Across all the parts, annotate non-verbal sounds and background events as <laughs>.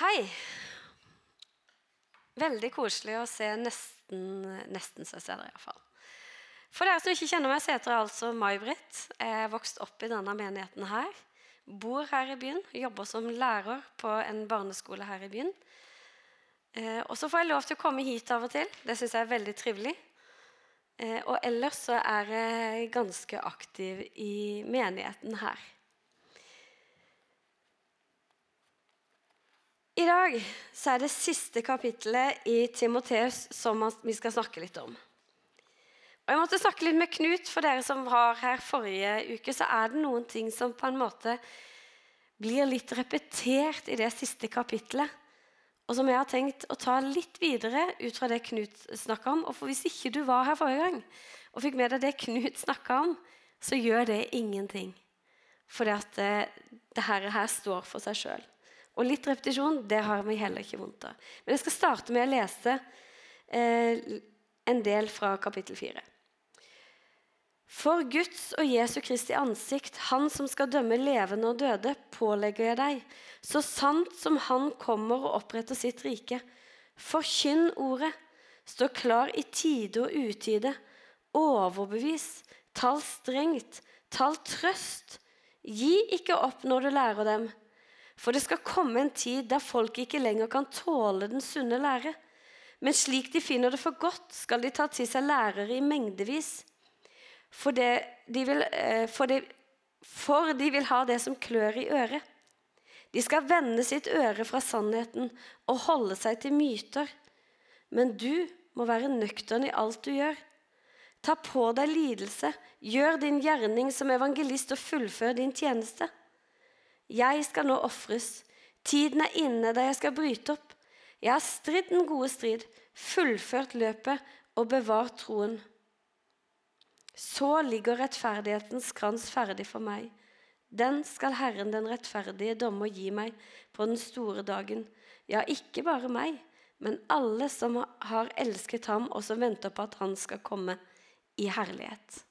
Hei. Veldig koselig å se nesten, nesten søster, iallfall. For dere som ikke kjenner meg, så heter jeg altså May-Britt. Jeg er vokst opp i denne menigheten her. Bor her i byen. Jobber som lærer på en barneskole her i byen. Eh, og så får jeg lov til å komme hit av og til. Det syns jeg er veldig trivelig. Eh, og ellers så er jeg ganske aktiv i menigheten her. I dag så er det siste kapittelet i Timoteus som vi skal snakke litt om. Og Jeg måtte snakke litt med Knut, for dere som var her forrige uke. Så er det noen ting som på en måte blir litt repetert i det siste kapittelet. Og som jeg har tenkt å ta litt videre ut fra det Knut snakka om. Og for hvis ikke du var her forrige gang og fikk med deg det Knut snakka om, så gjør det ingenting. For det, eh, det her, her står for seg sjøl. Og litt repetisjon det har vi heller ikke vondt av. Men jeg skal starte med å lese eh, en del fra kapittel 4. For Guds og Jesu Kristi ansikt, Han som skal dømme levende og døde, pålegger jeg deg, så sant som Han kommer og oppretter sitt rike. Forkynn ordet, stå klar i tide og utide, overbevis, tal strengt, tal trøst. Gi ikke opp når du lærer dem. For det skal komme en tid der folk ikke lenger kan tåle den sunne lære. Men slik de finner det for godt, skal de ta til seg lærere i mengdevis. For, de vil, eh, for, de, for de vil ha det som klør i øret. De skal vende sitt øre fra sannheten og holde seg til myter. Men du må være nøktern i alt du gjør. Ta på deg lidelse, gjør din gjerning som evangelist og fullfør din tjeneste. Jeg skal nå ofres. Tiden er inne da jeg skal bryte opp. Jeg har stridd den gode strid, fullført løpet og bevart troen. Så ligger rettferdighetens krans ferdig for meg. Den skal Herren den rettferdige dommer gi meg på den store dagen. Ja, ikke bare meg, men alle som har elsket ham, og som venter på at han skal komme i herlighet.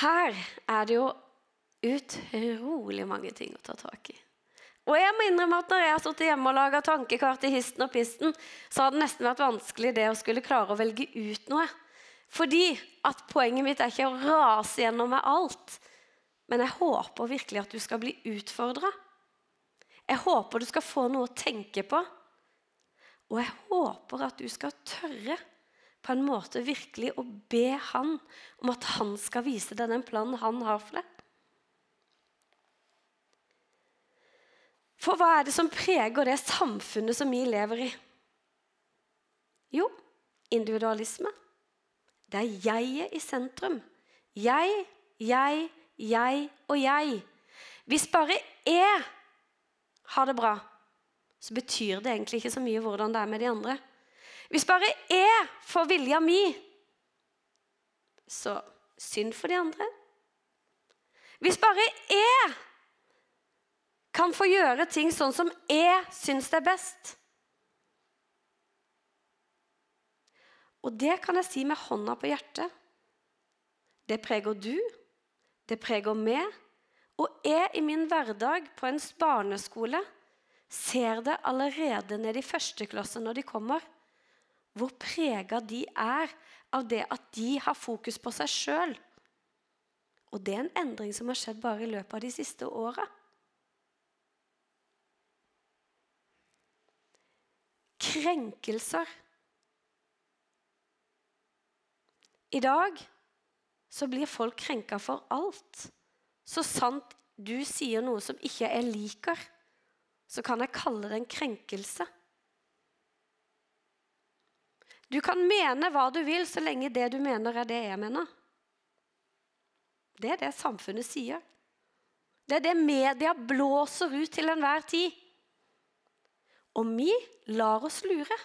Her er det jo utrolig mange ting å ta tak i. Og jeg må innrømme at når jeg har sittet hjemme og laga tankekart i histen og pisten, så har det nesten vært vanskelig det å skulle klare å velge ut noe. Fordi at poenget mitt er ikke å rase gjennom med alt. Men jeg håper virkelig at du skal bli utfordra. Jeg håper du skal få noe å tenke på. Og jeg håper at du skal tørre på en måte virkelig å be han om at han skal vise deg den planen han har for deg. For hva er det som preger det samfunnet som vi lever i? Jo, individualisme. Det er jeget i sentrum. Jeg, jeg, jeg og jeg. Hvis bare jeg har det bra, så betyr det egentlig ikke så mye hvordan det er med de andre. Hvis bare jeg får vilja mi, så synd for de andre. Hvis bare jeg kan få gjøre ting sånn som jeg syns det er best. Og det kan jeg si med hånda på hjertet. Det preger du, det preger meg. Og jeg i min hverdag på en barneskole ser det allerede ned i første klasse når de kommer hvor prega de er av det at de har fokus på seg sjøl. Og det er en endring som har skjedd bare i løpet av de siste åra. Krenkelser. I dag så blir folk krenka for alt. Så sant du sier noe som ikke jeg liker, så kan jeg kalle det en krenkelse. Du kan mene hva du vil, så lenge det du mener, er det jeg mener. Det er det samfunnet sier. Det er det media blåser ut til enhver tid. Og vi lar oss lure.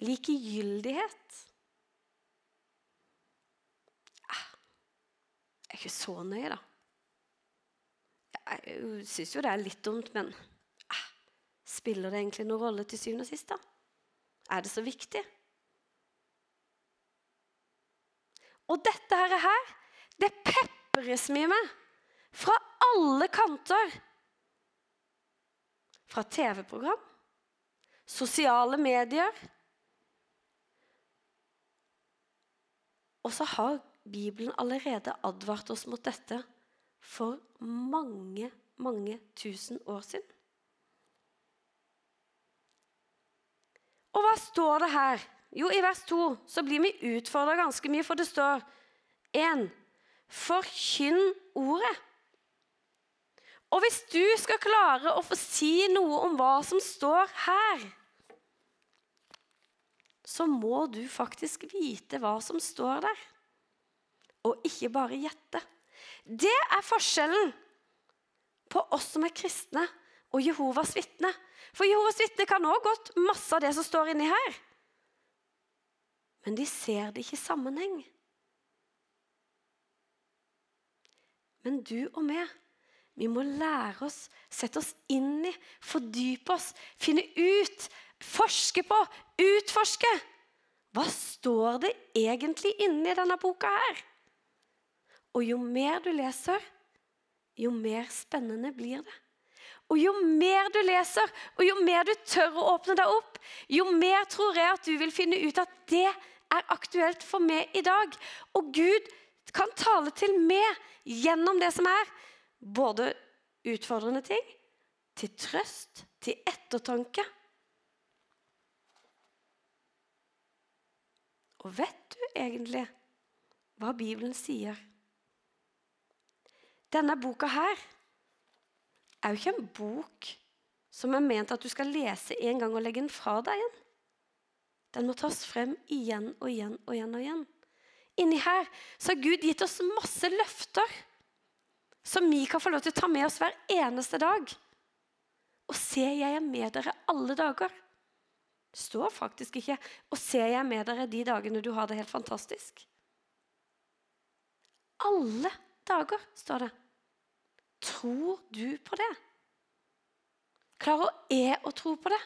Likegyldighet ah, Jeg er ikke så nøye, da. Jeg syns jo det er litt dumt, men Spiller det egentlig noen rolle til syvende og sist? da? Er det så viktig? Og dette her, Det pepres mye med. Fra alle kanter. Fra TV-program, sosiale medier. Og så har Bibelen allerede advart oss mot dette for mange, mange tusen år siden. Og hva står det her? Jo, i vers 2 så blir vi utfordra ganske mye, for det står 1. Forkynn ordet. Og hvis du skal klare å få si noe om hva som står her, så må du faktisk vite hva som står der, og ikke bare gjette. Det er forskjellen på oss som er kristne, og Jehovas vitne. For Jehovas vitner kan òg godt masse av det som står inni her. Men de ser det ikke i sammenheng. Men du og meg, vi må lære oss, sette oss inn i, fordype oss, finne ut, forske på, utforske. Hva står det egentlig inni denne boka her? Og jo mer du leser, jo mer spennende blir det. Og jo mer du leser, og jo mer du tør å åpne deg opp, jo mer tror jeg at du vil finne ut at det er aktuelt for meg i dag. Og Gud kan tale til meg gjennom det som er. Både utfordrende ting, til trøst, til ettertanke. Og vet du egentlig hva Bibelen sier? Denne boka her er jo ikke en bok som er ment at du skal lese en gang og legge den fra deg igjen. Den må tas frem igjen og igjen og igjen. og igjen. Inni her så har Gud gitt oss masse løfter som vi kan få lov til å ta med oss hver eneste dag. Og se, jeg er med dere alle dager. Det står faktisk ikke 'og ser jeg med dere de dagene du har det helt fantastisk'. Alle dager, står det. Tror du på det? Klarer jeg å tro på det?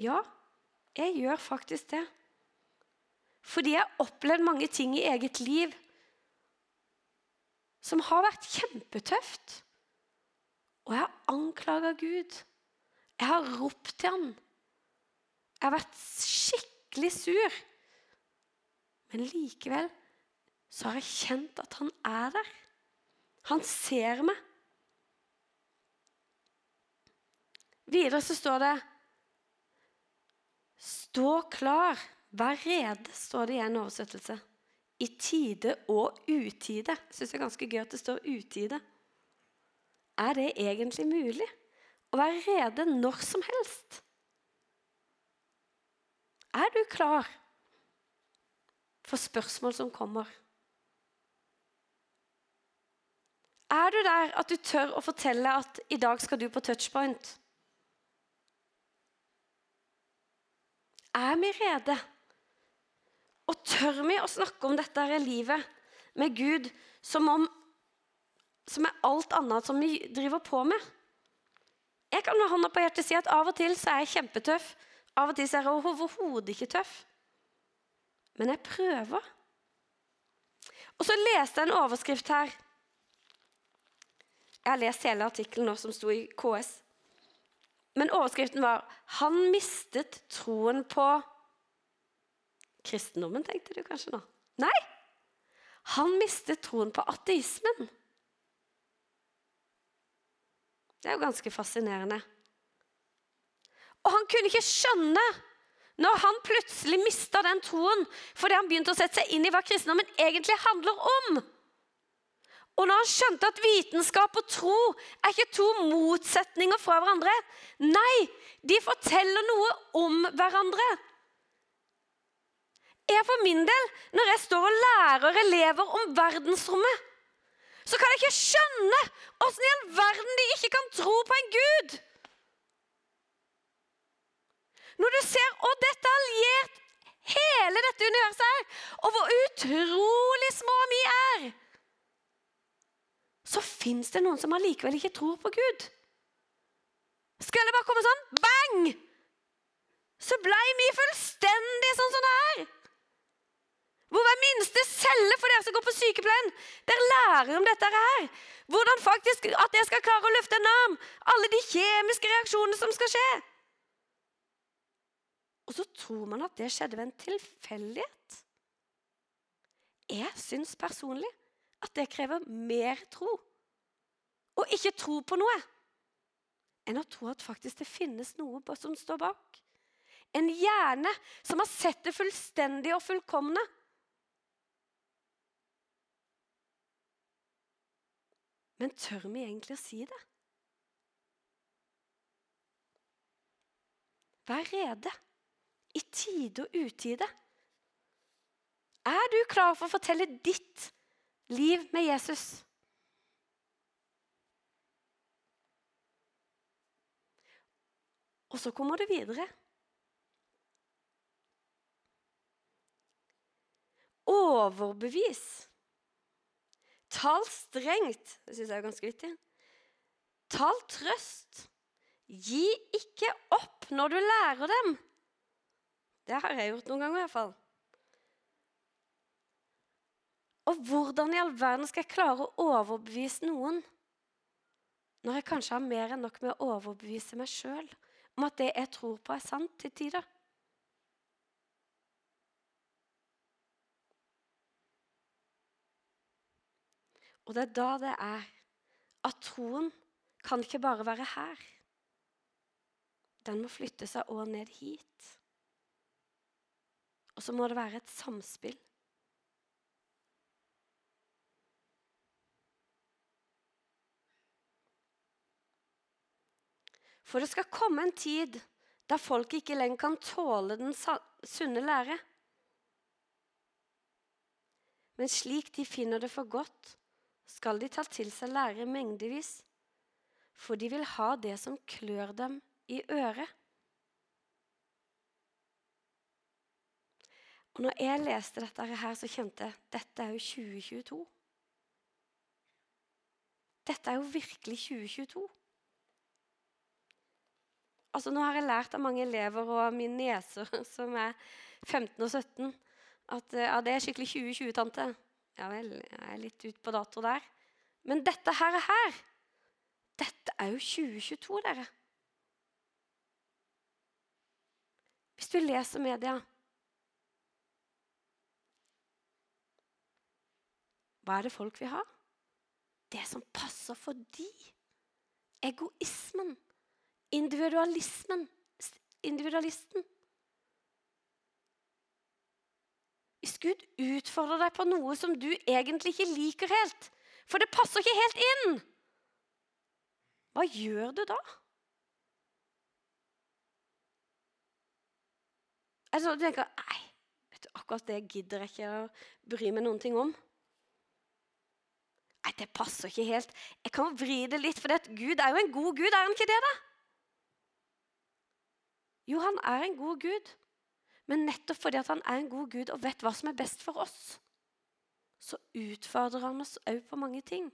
Ja, jeg gjør faktisk det. Fordi jeg har opplevd mange ting i eget liv som har vært kjempetøft. Og jeg har anklaga Gud. Jeg har ropt til han. Jeg har vært skikkelig sur. Men likevel så har jeg kjent at han er der. Han ser meg. Videre så står det Stå klar, vær rede, står det i en oversettelse. I tide og utide. Syns det er ganske gøy at det står 'utide'. Er det egentlig mulig å være rede når som helst? Er du klar for spørsmål som kommer? Er du der at du tør å fortelle at i dag skal du på touchpoint? Er vi rede? Og tør vi å snakke om dette her i livet med Gud som om som er alt annet som vi driver på med? Jeg kan med hånda på hjertet si at av og til så er jeg kjempetøff. Av og til så er jeg overhodet ikke tøff. Men jeg prøver. Og så leste jeg en overskrift her. Jeg har lest hele artikkelen nå som sto i KS. Men overskriften var 'Han mistet troen på kristendommen', tenkte du kanskje nå. Nei! Han mistet troen på ateismen. Det er jo ganske fascinerende. Og han kunne ikke skjønne når han plutselig mista den troen fordi han begynte å sette seg inn i hva kristendommen egentlig handler om. Og når han skjønte at vitenskap og tro er ikke to motsetninger fra hverandre Nei, de forteller noe om hverandre. Jeg for min del, når jeg står og lærer elever om verdensrommet, så kan jeg ikke skjønne åssen i all verden de ikke kan tro på en gud. Når du ser hvor detaljert hele dette universet er, og hvor utrolig små vi er, så fins det noen som allikevel ikke tror på Gud. Skal det bare komme sånn bang, så blei vi fullstendig sånn som det er. Hvor hver minste celle for dere som går på sykepleien, dere lærer om dette her. Hvordan faktisk at jeg skal klare å løfte en arm. Alle de kjemiske reaksjonene som skal skje. Og så tror man at det skjedde ved en tilfeldighet. Jeg syns personlig at det krever mer tro. Å ikke tro på noe enn å tro at faktisk det finnes noe som står bak. En hjerne som har sett det fullstendige og fullkomne. Men tør vi egentlig å si det? Vær rede i tide og utide. Er du klar for å fortelle ditt liv med Jesus? Og så kommer det videre. Overbevis. Tal strengt. Det syns jeg er ganske vittig. Tal trøst. Gi ikke opp når du lærer dem. Det har jeg gjort noen ganger i hvert fall. Og hvordan i all verden skal jeg klare å overbevise noen når jeg kanskje har mer enn nok med å overbevise meg sjøl om at det jeg tror på, er sant til tider? Og det er da det er at troen kan ikke bare være her. Den må flytte seg òg ned hit. Og så må det være et samspill. For det skal komme en tid da folk ikke lenger kan tåle den sunne lære. Men slik de finner det for godt, skal de ta til seg lære mengdevis, for de vil ha det som klør dem i øret. Og når jeg leste dette her, så kjente jeg dette er jo 2022. Dette er jo virkelig 2022. Altså, nå har jeg lært av mange elever og min nieser <laughs> som er 15 og 17, at ja, det er skikkelig 2020-tante. Ja vel, jeg er litt ut på dato der. Men dette her, er her Dette er jo 2022, dere. Hvis du leser media Hva er det folk vil ha? Det som passer for de. Egoismen. Individualismen. Individualisten. Hvis Gud utfordrer deg på noe som du egentlig ikke liker helt, for det passer ikke helt inn, hva gjør du da? Altså, du tenker Nei, vet du, akkurat det gidder jeg ikke å bry meg noen ting om. Nei, det passer ikke helt. Jeg kan vri det litt, for Gud er jo en god Gud, er han ikke det, da? Jo, han er en god Gud. Men nettopp fordi han er en god Gud og vet hva som er best for oss, så utfordrer han oss òg på mange ting.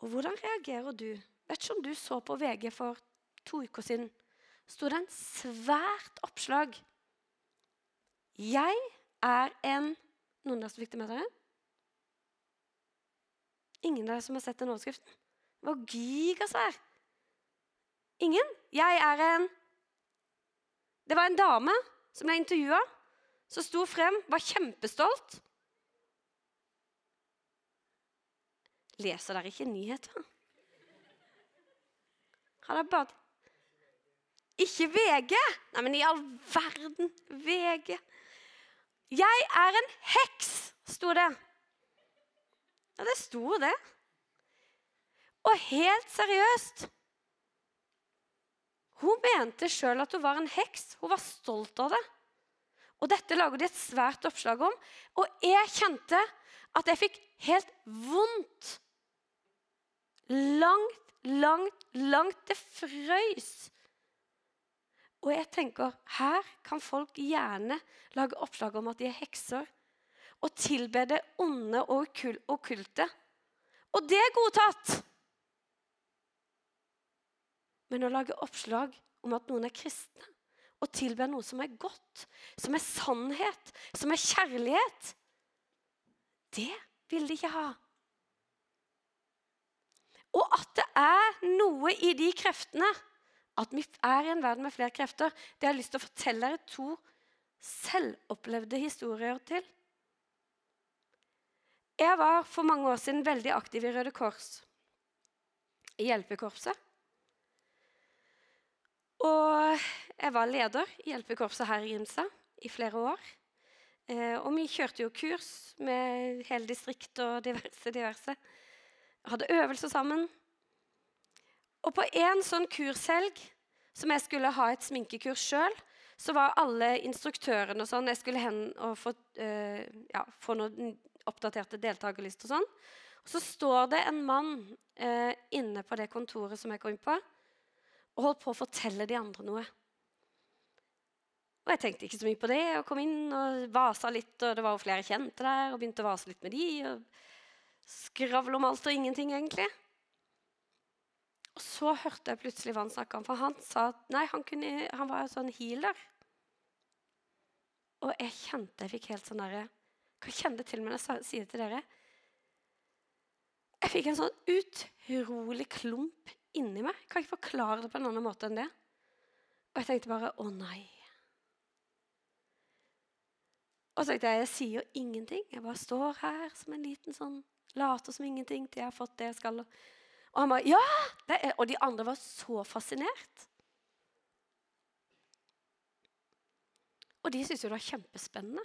Og hvordan reagerer du? Vet ikke om du så på VG for to uker siden. sto det en svært oppslag. Jeg er en Noen av dere som fikk det med dere? Ingen av dere som har sett den overskriften? Det var gigasvær. Ingen? Jeg er en Det var en dame som ble intervjua, som sto frem, var kjempestolt. Leser dere ikke nyheter? Har dere bare Ikke VG? Nei, men i all verden! VG. Jeg er en heks, sto det. Ja, det sto det. Og helt seriøst Hun mente sjøl at hun var en heks. Hun var stolt av det. Og Dette lager de et svært oppslag om. Og jeg kjente at jeg fikk helt vondt. Langt, langt, langt Det frøys. Og jeg tenker, her kan folk gjerne lage oppslag om at de er hekser og tilbe det onde og okkulte. Og det er godtatt. Men å lage oppslag om at noen er kristne, og tilbe noe som er godt, som er sannhet, som er kjærlighet, det vil de ikke ha. Og at det er noe i de kreftene, at vi er i en verden med flere krefter, det har jeg lyst til å fortelle dere to selvopplevde historier til. Jeg var for mange år siden veldig aktiv i Røde Kors, i hjelpekorpset. Og jeg var leder i hjelpekorpset her i Grimstad i flere år. Eh, og vi kjørte jo kurs med hele distriktet og diverse, diverse hadde øvelser sammen. Og på en sånn kurshelg som jeg skulle ha et sminkekurs sjøl, så var alle instruktørene og sånn Jeg skulle hen og få, uh, ja, få noen oppdaterte deltakerlister og sånn. Og så står det en mann uh, inne på det kontoret som jeg kom inn på, og holdt på å fortelle de andre noe. Og jeg tenkte ikke så mye på det, og kom inn og vasa litt, og det var jo flere kjente der, og begynte å vase litt med de. og skravle om alt og ingenting, egentlig. Så hørte jeg plutselig hva han snakka om, for han sa at nei, han, kunne, han var en sånn healer. Og jeg kjente jeg fikk helt sånn derre Hva kjente til meg når jeg sier det til dere? Jeg fikk en sånn utrolig klump inni meg. Jeg kan ikke forklare det på en annen måte enn det. Og jeg tenkte bare å nei. Og så tenkte jeg jeg sier jo ingenting. Jeg bare står her som en liten sånn Later som ingenting til jeg har fått det jeg skal. Og han bare Ja! Og de andre var så fascinert. Og de syntes jo det var kjempespennende.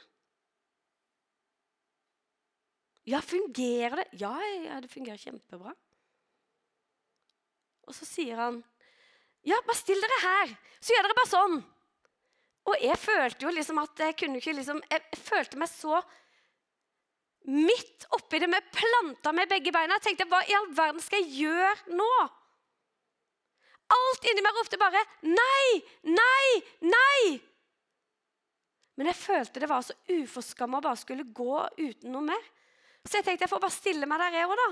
Ja, fungerer det? Ja, ja, det fungerer kjempebra. Og så sier han Ja, bare still dere her, så gjør dere bare sånn. Og jeg følte jo liksom at jeg kunne ikke liksom Jeg følte meg så midt oppi det med planta med begge beina. Jeg tenkte, hva i all verden skal jeg gjøre nå? Alt inni meg ropte bare 'nei, nei, nei'. Men jeg følte det var så uforskamma å bare skulle gå uten noe mer. Så jeg tenkte jeg får bare stille meg der, jeg òg, da.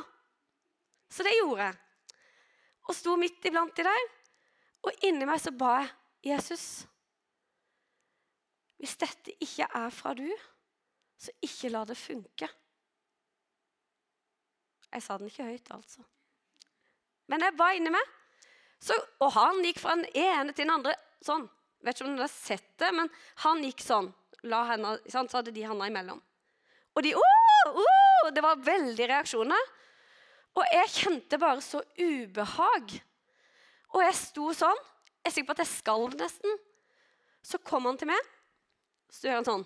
Så det gjorde jeg. Og sto midt iblant de der. Og inni meg så ba jeg Jesus Hvis dette ikke er fra du, så ikke la det funke. Jeg sa den ikke høyt, altså. Men jeg var inni meg. Så, og han gikk fra den ene til den andre sånn. Vet ikke om dere har sett det, men han gikk sånn. Henne, så hadde de handa imellom. Og de oh, oh, Det var veldig reaksjoner. Og jeg kjente bare så ubehag. Og jeg sto sånn. Jeg er sikker på at jeg skalv nesten. Så kom han til meg, så gjør han sånn.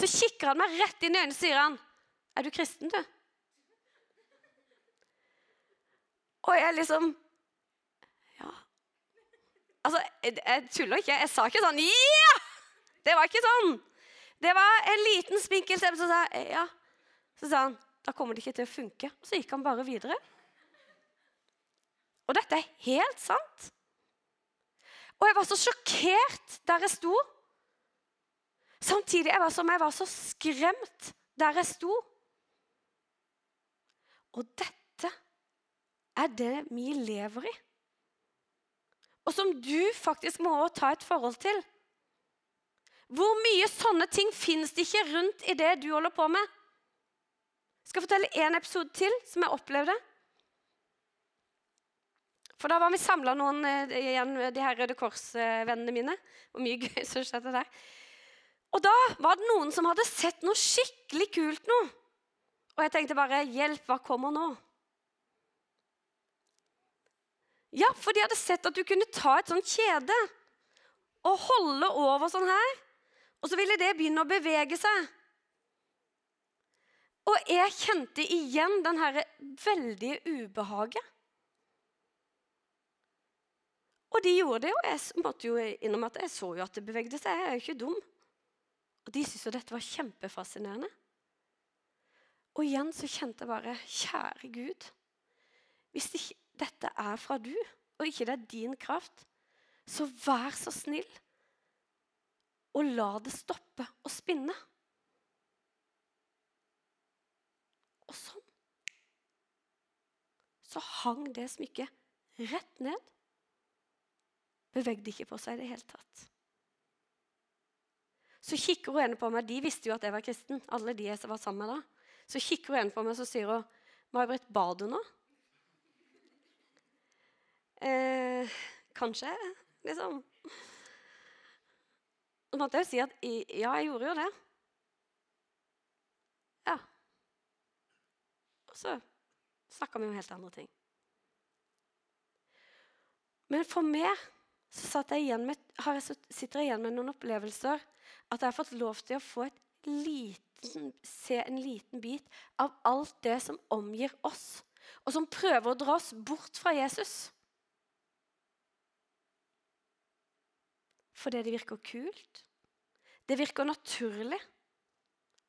Så kikker han meg rett inn i øynene og sier han, 'Er du kristen, du?' Og jeg liksom Ja. Altså, jeg, jeg tuller ikke. Jeg sa ikke sånn 'Ja!' Det var ikke sånn. Det var en liten spinkel stemme som sa 'ja'. Så sa han 'da kommer det ikke til å funke'. Så gikk han bare videre. Og dette er helt sant. Og jeg var så sjokkert der jeg sto. Samtidig jeg var som jeg var så skremt der jeg sto. Og dette er det vi lever i. Og som du faktisk må ta et forhold til. Hvor mye sånne ting fins det ikke rundt i det du holder på med? Jeg skal fortelle én episode til som jeg opplevde. For da var vi samla noen eh, igjen, de her Røde Kors-vennene mine. Og mye gøy som skjedde der. Og da var det noen som hadde sett noe skikkelig kult nå. Og jeg tenkte bare Hjelp, hva kommer nå? Ja, for de hadde sett at du kunne ta et sånt kjede og holde over sånn her. Og så ville det begynne å bevege seg. Og jeg kjente igjen den herre veldige ubehaget. Og de gjorde det, og jeg måtte jo innom at jeg så jo at det bevegde seg. Jeg er jo ikke dum. Og de syntes jo dette var kjempefascinerende. Og igjen så kjente jeg bare Kjære Gud. Hvis ikke dette er fra du, og ikke det er din kraft, så vær så snill og la det stoppe å spinne. Og sånn så hang det smykket rett ned. Bevegde ikke på seg i det hele tatt. Så kikker hun ene på meg. De visste jo at jeg var kristen. alle de jeg var sammen med da. Så kikker hun ene på meg så sier hun, 'May-Britt, ba du nå?' Eh, kanskje, liksom. Så måtte jeg jo si at ja, jeg gjorde jo det. Ja. Og så snakka vi om helt andre ting. Men for meg så jeg med, jeg, sitter jeg igjen med noen opplevelser. At jeg har fått lov til å få liten, se en liten bit av alt det som omgir oss, og som prøver å dra oss bort fra Jesus. Fordi det virker kult. Det virker naturlig.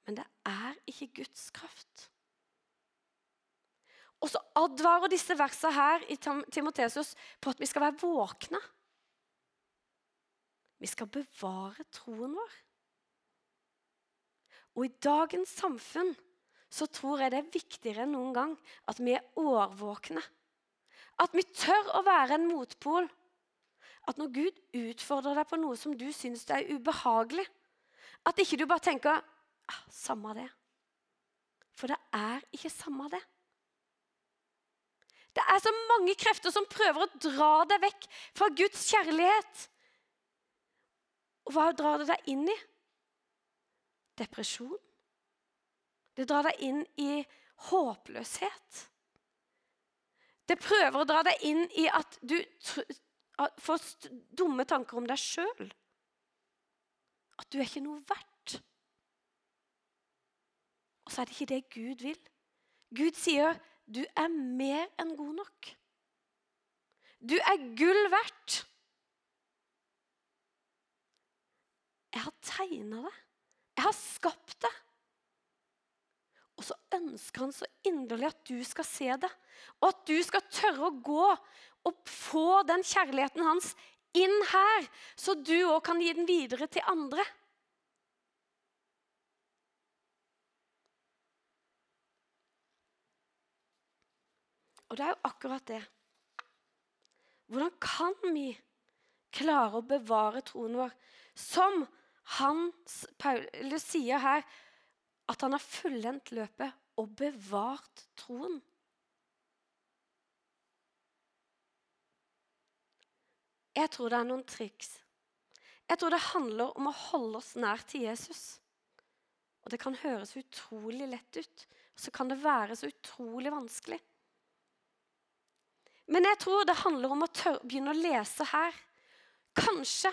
Men det er ikke Guds kraft. Og så advarer disse versene her i Timoteus på at vi skal være våkne. Vi skal bevare troen vår. Og i dagens samfunn så tror jeg det er viktigere enn noen gang at vi er årvåkne. At vi tør å være en motpol. At når Gud utfordrer deg på noe som du syns er ubehagelig, at ikke du bare tenker ah, 'samme det'. For det er ikke samme det. Det er så mange krefter som prøver å dra deg vekk fra Guds kjærlighet. Og hva drar det deg inn i? Depresjon. Det drar deg inn i håpløshet. Det prøver å dra deg inn i at du får dumme tanker om deg sjøl. At du er ikke noe verdt. Og så er det ikke det Gud vil. Gud sier du er mer enn god nok. Du er gull verdt. Jeg har tegna det. Jeg har skapt det. Og så ønsker han så inderlig at du skal se det, og at du skal tørre å gå og få den kjærligheten hans inn her, så du òg kan gi den videre til andre. Og det er jo akkurat det. Hvordan kan vi klare å bevare troen vår som han, Paulus sier her at han har fullendt løpet og bevart troen? Jeg tror det er noen triks. Jeg tror det handler om å holde oss nær til Jesus. Og Det kan høres utrolig lett ut, så kan det være så utrolig vanskelig. Men jeg tror det handler om å tørre, begynne å lese her. Kanskje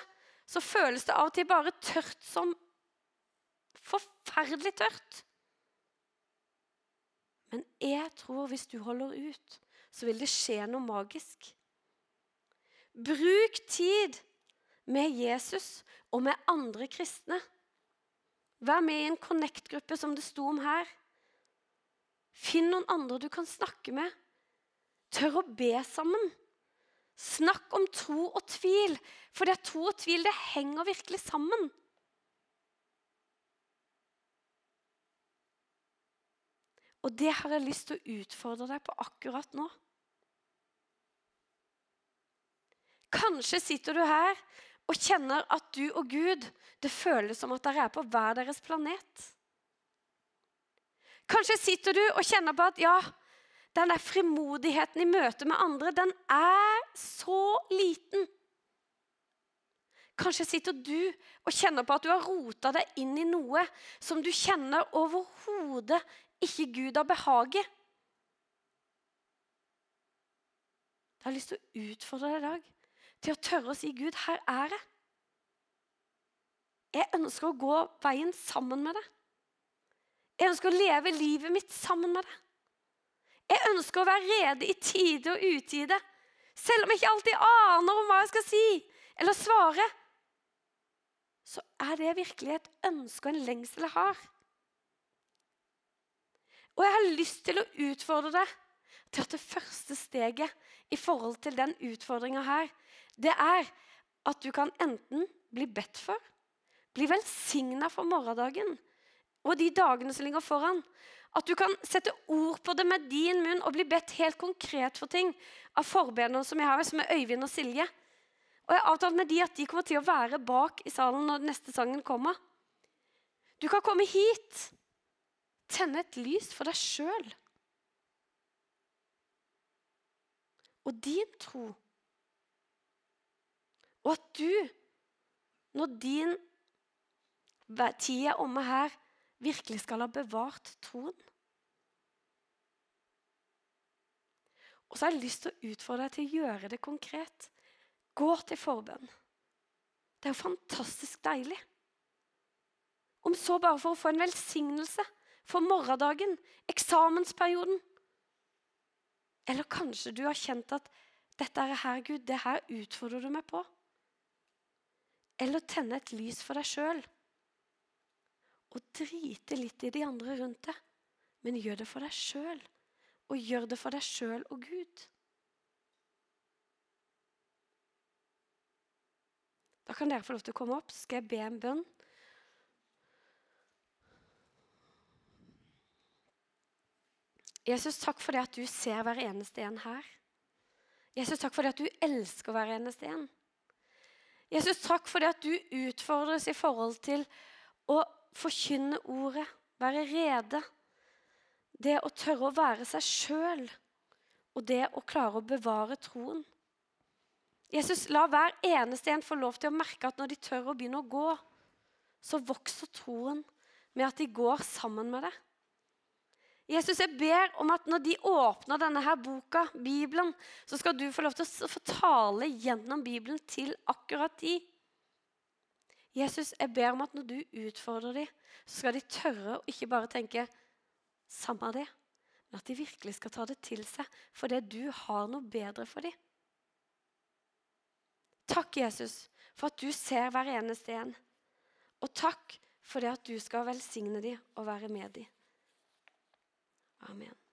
så føles det av og til bare tørt som forferdelig tørt. Men jeg tror hvis du holder ut, så vil det skje noe magisk. Bruk tid med Jesus og med andre kristne. Vær med i en Connect-gruppe som det sto om her. Finn noen andre du kan snakke med. Tør å be sammen. Snakk om tro og tvil, for det er tro og tvil det henger virkelig sammen. Og det har jeg lyst til å utfordre deg på akkurat nå. Kanskje sitter du her og kjenner at du og Gud Det føles som at dere er på hver deres planet. Kanskje sitter du og kjenner på at ja, den der frimodigheten i møte med andre, den er så liten. Kanskje sitter du og kjenner på at du har rota deg inn i noe som du kjenner overhodet ikke Gud har behag i. Jeg har lyst til å utfordre deg i dag til å tørre å si, 'Gud, her er jeg'. Jeg ønsker å gå veien sammen med deg. Jeg ønsker å leve livet mitt sammen med deg. Jeg ønsker å være rede i tide og utide. Selv om jeg ikke alltid aner om hva jeg skal si eller svare. Så er det virkelig et ønske og en lengsel jeg har. Og jeg har lyst til å utfordre deg til at det første steget i forhold til den utfordringa her, det er at du kan enten bli bedt for, bli velsigna for morgendagen og de dagene som ligger foran. At du kan sette ord på det med din munn og bli bedt helt konkret for ting av forbederne som jeg har, som er Øyvind og Silje. Og jeg har avtalt med de at de kommer til å være bak i salen når neste sangen kommer. Du kan komme hit, tenne et lys for deg sjøl. Og din tro. Og at du, når din tid er omme her, virkelig skal ha bevart troen. Og så har jeg lyst til å utfordre deg til å gjøre det konkret. Gå til forbønn. Det er jo fantastisk deilig. Om så bare for å få en velsignelse for morgendagen, eksamensperioden. Eller kanskje du har kjent at dette er her, Gud, det her utfordrer du meg på. Eller tenne et lys for deg sjøl og drite litt i de andre rundt deg. Men gjør det for deg sjøl, og gjør det for deg sjøl og Gud. Da kan dere få lov til å komme opp, så skal jeg be en bønn. Jesus, takk for det at du ser hver eneste en her. Jesus, takk for det at du elsker hver eneste en. Jesus, takk for det at du utfordres i forhold til å forkynne ordet, være rede. Det å tørre å være seg sjøl, og det å klare å bevare troen. Jesus, la hver eneste en få lov til å merke at når de tør å begynne å gå, så vokser troen med at de går sammen med deg. Jesus, jeg ber om at når de åpner denne her boka, Bibelen, så skal du få lov til å få tale gjennom Bibelen til akkurat de. Jesus, jeg ber om at når du utfordrer dem, så skal de tørre å ikke bare tenke 'samme det', men at de virkelig skal ta det til seg fordi du har noe bedre for dem. Takk, Jesus, for at du ser hver eneste en. Og takk for det at du skal velsigne dem og være med dem. Amen.